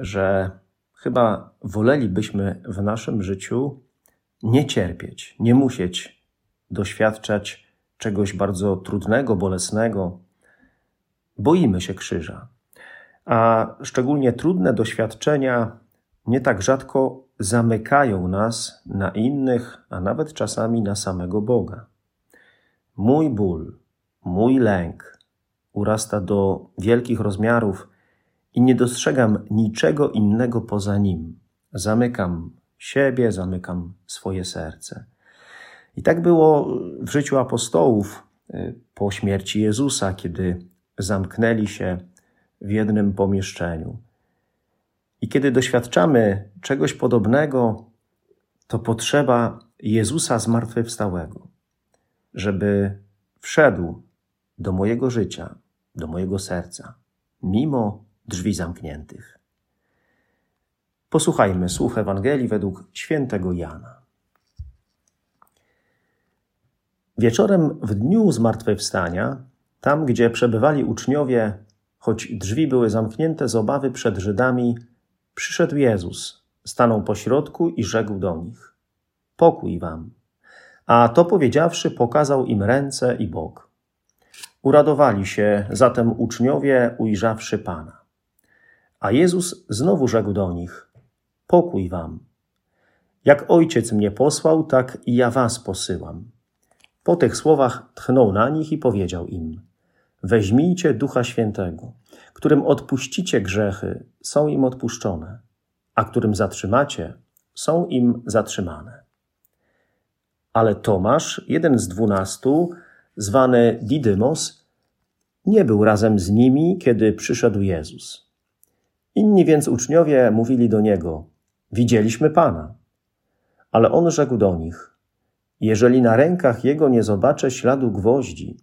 że chyba wolelibyśmy w naszym życiu nie cierpieć, nie musieć doświadczać czegoś bardzo trudnego, bolesnego. Boimy się krzyża. A szczególnie trudne doświadczenia nie tak rzadko zamykają nas na innych, a nawet czasami na samego Boga. Mój ból, mój lęk urasta do wielkich rozmiarów i nie dostrzegam niczego innego poza nim. Zamykam siebie, zamykam swoje serce. I tak było w życiu apostołów y, po śmierci Jezusa, kiedy zamknęli się w jednym pomieszczeniu. I kiedy doświadczamy czegoś podobnego, to potrzeba Jezusa zmartwychwstałego, żeby wszedł do mojego życia, do mojego serca, mimo drzwi zamkniętych. Posłuchajmy słów Ewangelii według świętego Jana. Wieczorem w dniu zmartwychwstania, tam gdzie przebywali uczniowie, choć drzwi były zamknięte z obawy przed Żydami, przyszedł Jezus, stanął pośrodku i rzekł do nich: Pokój wam. A to powiedziawszy, pokazał im ręce i bok. Uradowali się zatem uczniowie, ujrzawszy Pana. A Jezus znowu rzekł do nich: Pokój wam. Jak ojciec mnie posłał, tak i ja was posyłam. Po tych słowach tchnął na nich i powiedział im: Weźmijcie ducha świętego, którym odpuścicie grzechy, są im odpuszczone, a którym zatrzymacie, są im zatrzymane. Ale Tomasz, jeden z dwunastu, zwany Didymos, nie był razem z nimi, kiedy przyszedł Jezus. Inni więc uczniowie mówili do niego: Widzieliśmy Pana. Ale on rzekł do nich: Jeżeli na rękach jego nie zobaczę śladu gwoździ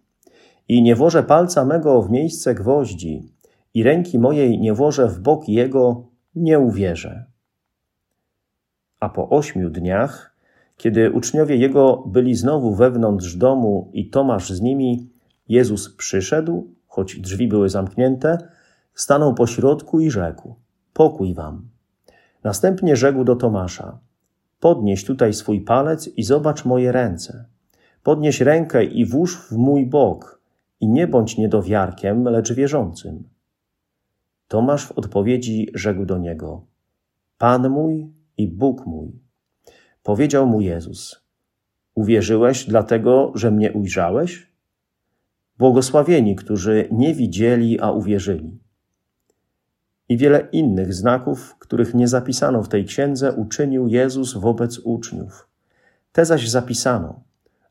i nie włożę palca mego w miejsce gwoździ i ręki mojej nie włożę w bok jego, nie uwierzę. A po ośmiu dniach, kiedy uczniowie jego byli znowu wewnątrz domu i Tomasz z nimi, Jezus przyszedł, choć drzwi były zamknięte, stanął pośrodku i rzekł: Pokój wam. Następnie rzekł do Tomasza: Podnieś tutaj swój palec i zobacz moje ręce. Podnieś rękę i włóż w mój bok, i nie bądź niedowiarkiem, lecz wierzącym. Tomasz w odpowiedzi rzekł do niego: Pan mój i Bóg mój. Powiedział mu Jezus: Uwierzyłeś dlatego, że mnie ujrzałeś? Błogosławieni, którzy nie widzieli, a uwierzyli i wiele innych znaków, których nie zapisano w tej księdze, uczynił Jezus wobec uczniów. Te zaś zapisano,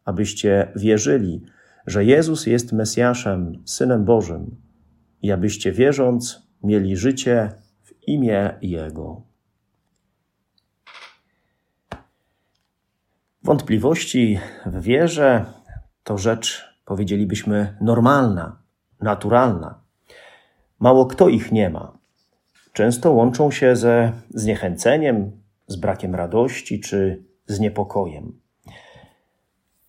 abyście wierzyli, że Jezus jest Mesjaszem, Synem Bożym, i abyście wierząc mieli życie w imię Jego. Wątpliwości w wierze to rzecz, powiedzielibyśmy, normalna, naturalna. Mało kto ich nie ma często łączą się ze zniechęceniem, z brakiem radości czy z niepokojem.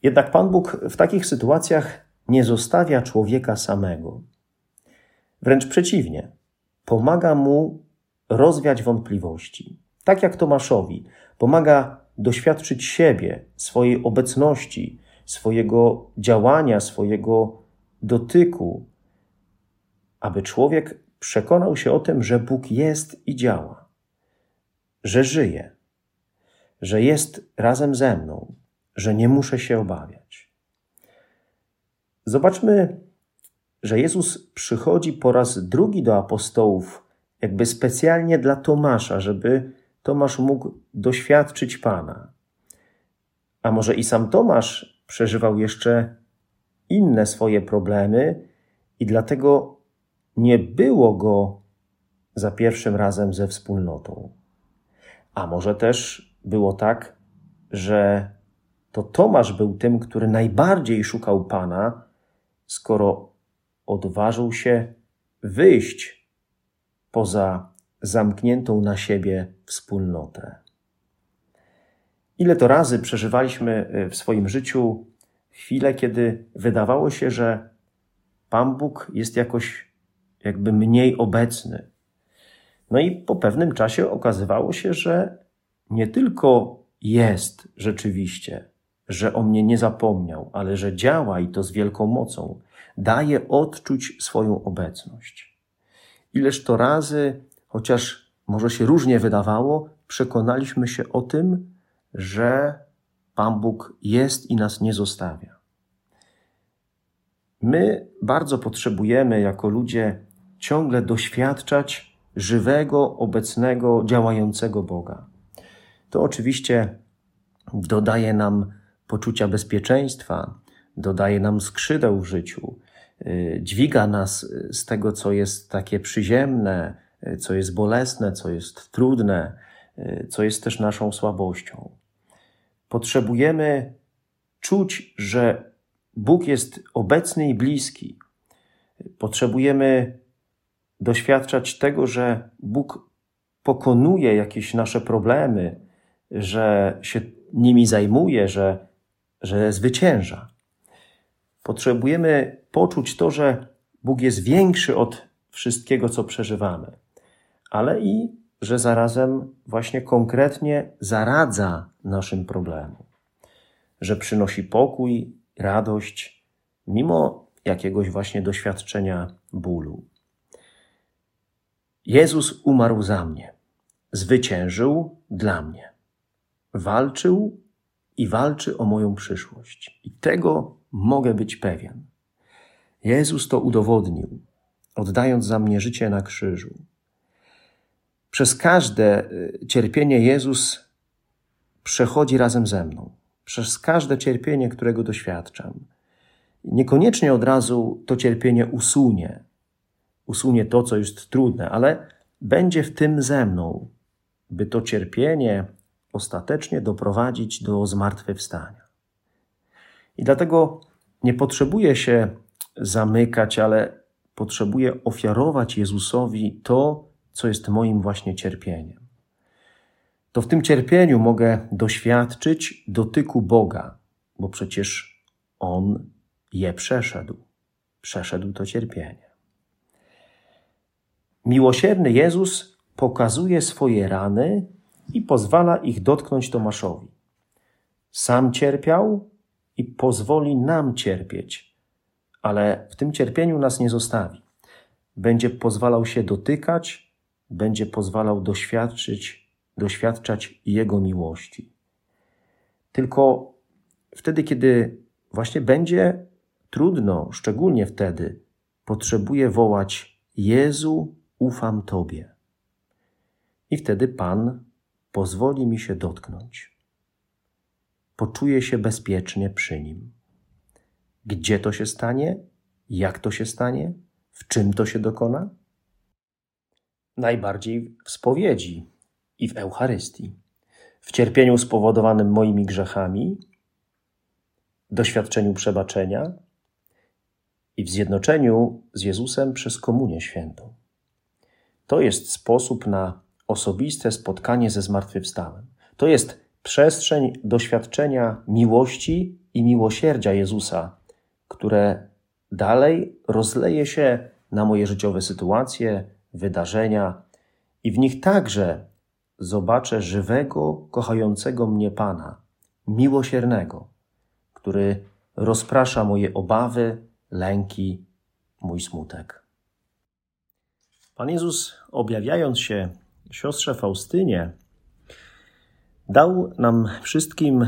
Jednak Pan Bóg w takich sytuacjach nie zostawia człowieka samego. Wręcz przeciwnie, pomaga mu rozwiać wątpliwości. Tak jak Tomaszowi, pomaga doświadczyć siebie, swojej obecności, swojego działania, swojego dotyku, aby człowiek przekonał się o tym, że Bóg jest i działa, że żyje, że jest razem ze mną, że nie muszę się obawiać. Zobaczmy, że Jezus przychodzi po raz drugi do apostołów, jakby specjalnie dla Tomasza, żeby Tomasz mógł doświadczyć Pana. A może i sam Tomasz przeżywał jeszcze inne swoje problemy i dlatego nie było go za pierwszym razem ze wspólnotą. A może też było tak, że to Tomasz był tym, który najbardziej szukał Pana, skoro odważył się wyjść poza zamkniętą na siebie wspólnotę. Ile to razy przeżywaliśmy y, w swoim życiu chwilę, kiedy wydawało się, że Pan Bóg jest jakoś jakby mniej obecny. No i po pewnym czasie okazywało się, że nie tylko jest rzeczywiście, że o mnie nie zapomniał, ale że działa i to z wielką mocą, daje odczuć swoją obecność. Ileż to razy, chociaż może się różnie wydawało, przekonaliśmy się o tym, że Pan Bóg jest i nas nie zostawia. My bardzo potrzebujemy jako ludzie ciągle doświadczać żywego, obecnego, działającego Boga. To oczywiście dodaje nam poczucia bezpieczeństwa, dodaje nam skrzydeł w życiu, y, dźwiga nas z tego, co jest takie przyziemne, y, co jest bolesne, co jest trudne, y, co jest też naszą słabością. Potrzebujemy czuć, że Bóg jest obecny i bliski. Potrzebujemy doświadczać tego, że Bóg pokonuje jakieś nasze problemy, że się nimi zajmuje, że, że zwycięża. Potrzebujemy poczuć to, że Bóg jest większy od wszystkiego, co przeżywamy, ale i że zarazem właśnie konkretnie zaradza naszym problemom, że przynosi pokój, radość, mimo jakiegoś właśnie doświadczenia bólu. Jezus umarł za mnie, zwyciężył dla mnie, walczył i walczy o moją przyszłość. I tego mogę być pewien. Jezus to udowodnił, oddając za mnie życie na krzyżu. Przez każde y, cierpienie Jezus przechodzi razem ze mną. Przez każde cierpienie, którego doświadczam. Niekoniecznie od razu to cierpienie usunie, usunie to, co jest trudne, ale będzie w tym ze mną, by to cierpienie ostatecznie doprowadzić do zmartwychwstania. I dlatego nie potrzebuję się zamykać, ale potrzebuję ofiarować Jezusowi to, co jest moim właśnie cierpieniem. To w tym cierpieniu mogę doświadczyć dotyku Boga, bo przecież On je przeszedł. Przeszedł to cierpienie. Miłosierny Jezus pokazuje swoje rany i pozwala ich dotknąć Tomaszowi. Sam cierpiał i pozwoli nam cierpieć, ale w tym cierpieniu nas nie zostawi. Będzie pozwalał się dotykać będzie pozwalał doświadczyć, doświadczać Jego miłości. Tylko wtedy, kiedy właśnie będzie trudno, szczególnie wtedy, potrzebuje wołać: Jezu, ufam Tobie. I wtedy Pan pozwoli mi się dotknąć. Poczuję się bezpiecznie przy Nim. Gdzie to się stanie? Jak to się stanie? W czym to się dokona? najbardziej w spowiedzi i w Eucharystii, w cierpieniu spowodowanym moimi grzechami, doświadczeniu przebaczenia i w zjednoczeniu z Jezusem przez Komunię Świętą. To jest sposób na osobiste spotkanie ze zmartwychwstałym. To jest przestrzeń doświadczenia miłości i miłosierdzia Jezusa, które dalej rozleje się na moje życiowe sytuacje, wydarzenia i w nich także zobaczę żywego, kochającego mnie Pana, miłosiernego, który rozprasza moje obawy, lęki, mój smutek. Pan Jezus, objawiając się siostrze Faustynie, dał nam wszystkim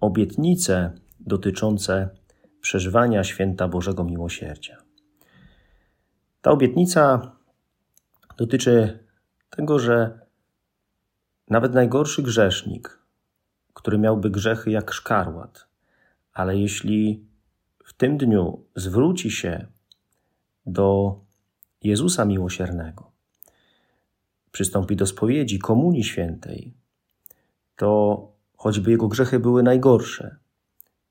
obietnice dotyczące przeżywania święta Bożego Miłosierdzia. Ta obietnica dotyczy tego, że nawet najgorszy grzesznik, który miałby grzechy jak szkarłat, ale jeśli w tym dniu zwróci się do Jezusa Miłosiernego, przystąpi do spowiedzi, komunii świętej, to choćby jego grzechy były najgorsze,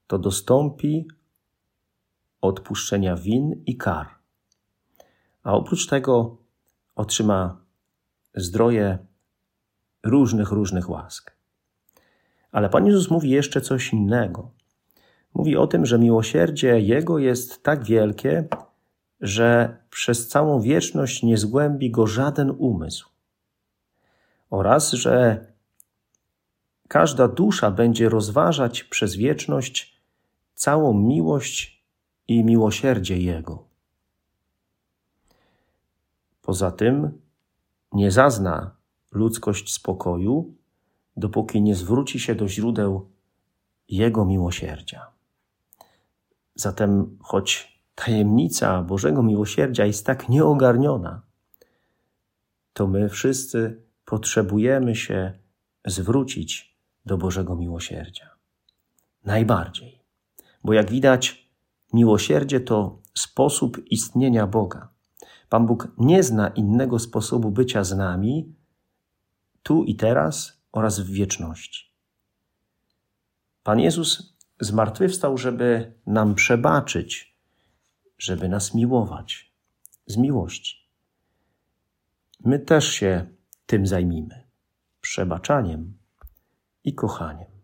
to dostąpi odpuszczenia win i kar. A oprócz tego otrzyma zdroje różnych, różnych łask. Ale Pan Jezus mówi jeszcze coś innego. Mówi o tym, że miłosierdzie Jego jest tak wielkie, że przez całą wieczność nie zgłębi go żaden umysł. Oraz, że każda dusza będzie rozważać przez wieczność całą miłość i miłosierdzie Jego. Poza tym nie zazna ludzkość spokoju, dopóki nie zwróci się do źródeł Jego miłosierdzia. Zatem, choć tajemnica Bożego miłosierdzia jest tak nieogarniona, to my wszyscy potrzebujemy się zwrócić do Bożego miłosierdzia. Najbardziej. Bo jak widać, miłosierdzie to sposób istnienia Boga. Pan Bóg nie zna innego sposobu bycia z nami tu i teraz oraz w wieczności. Pan Jezus zmartwychwstał, żeby nam przebaczyć, żeby nas miłować z miłości. My też się tym zajmijmy przebaczaniem i kochaniem.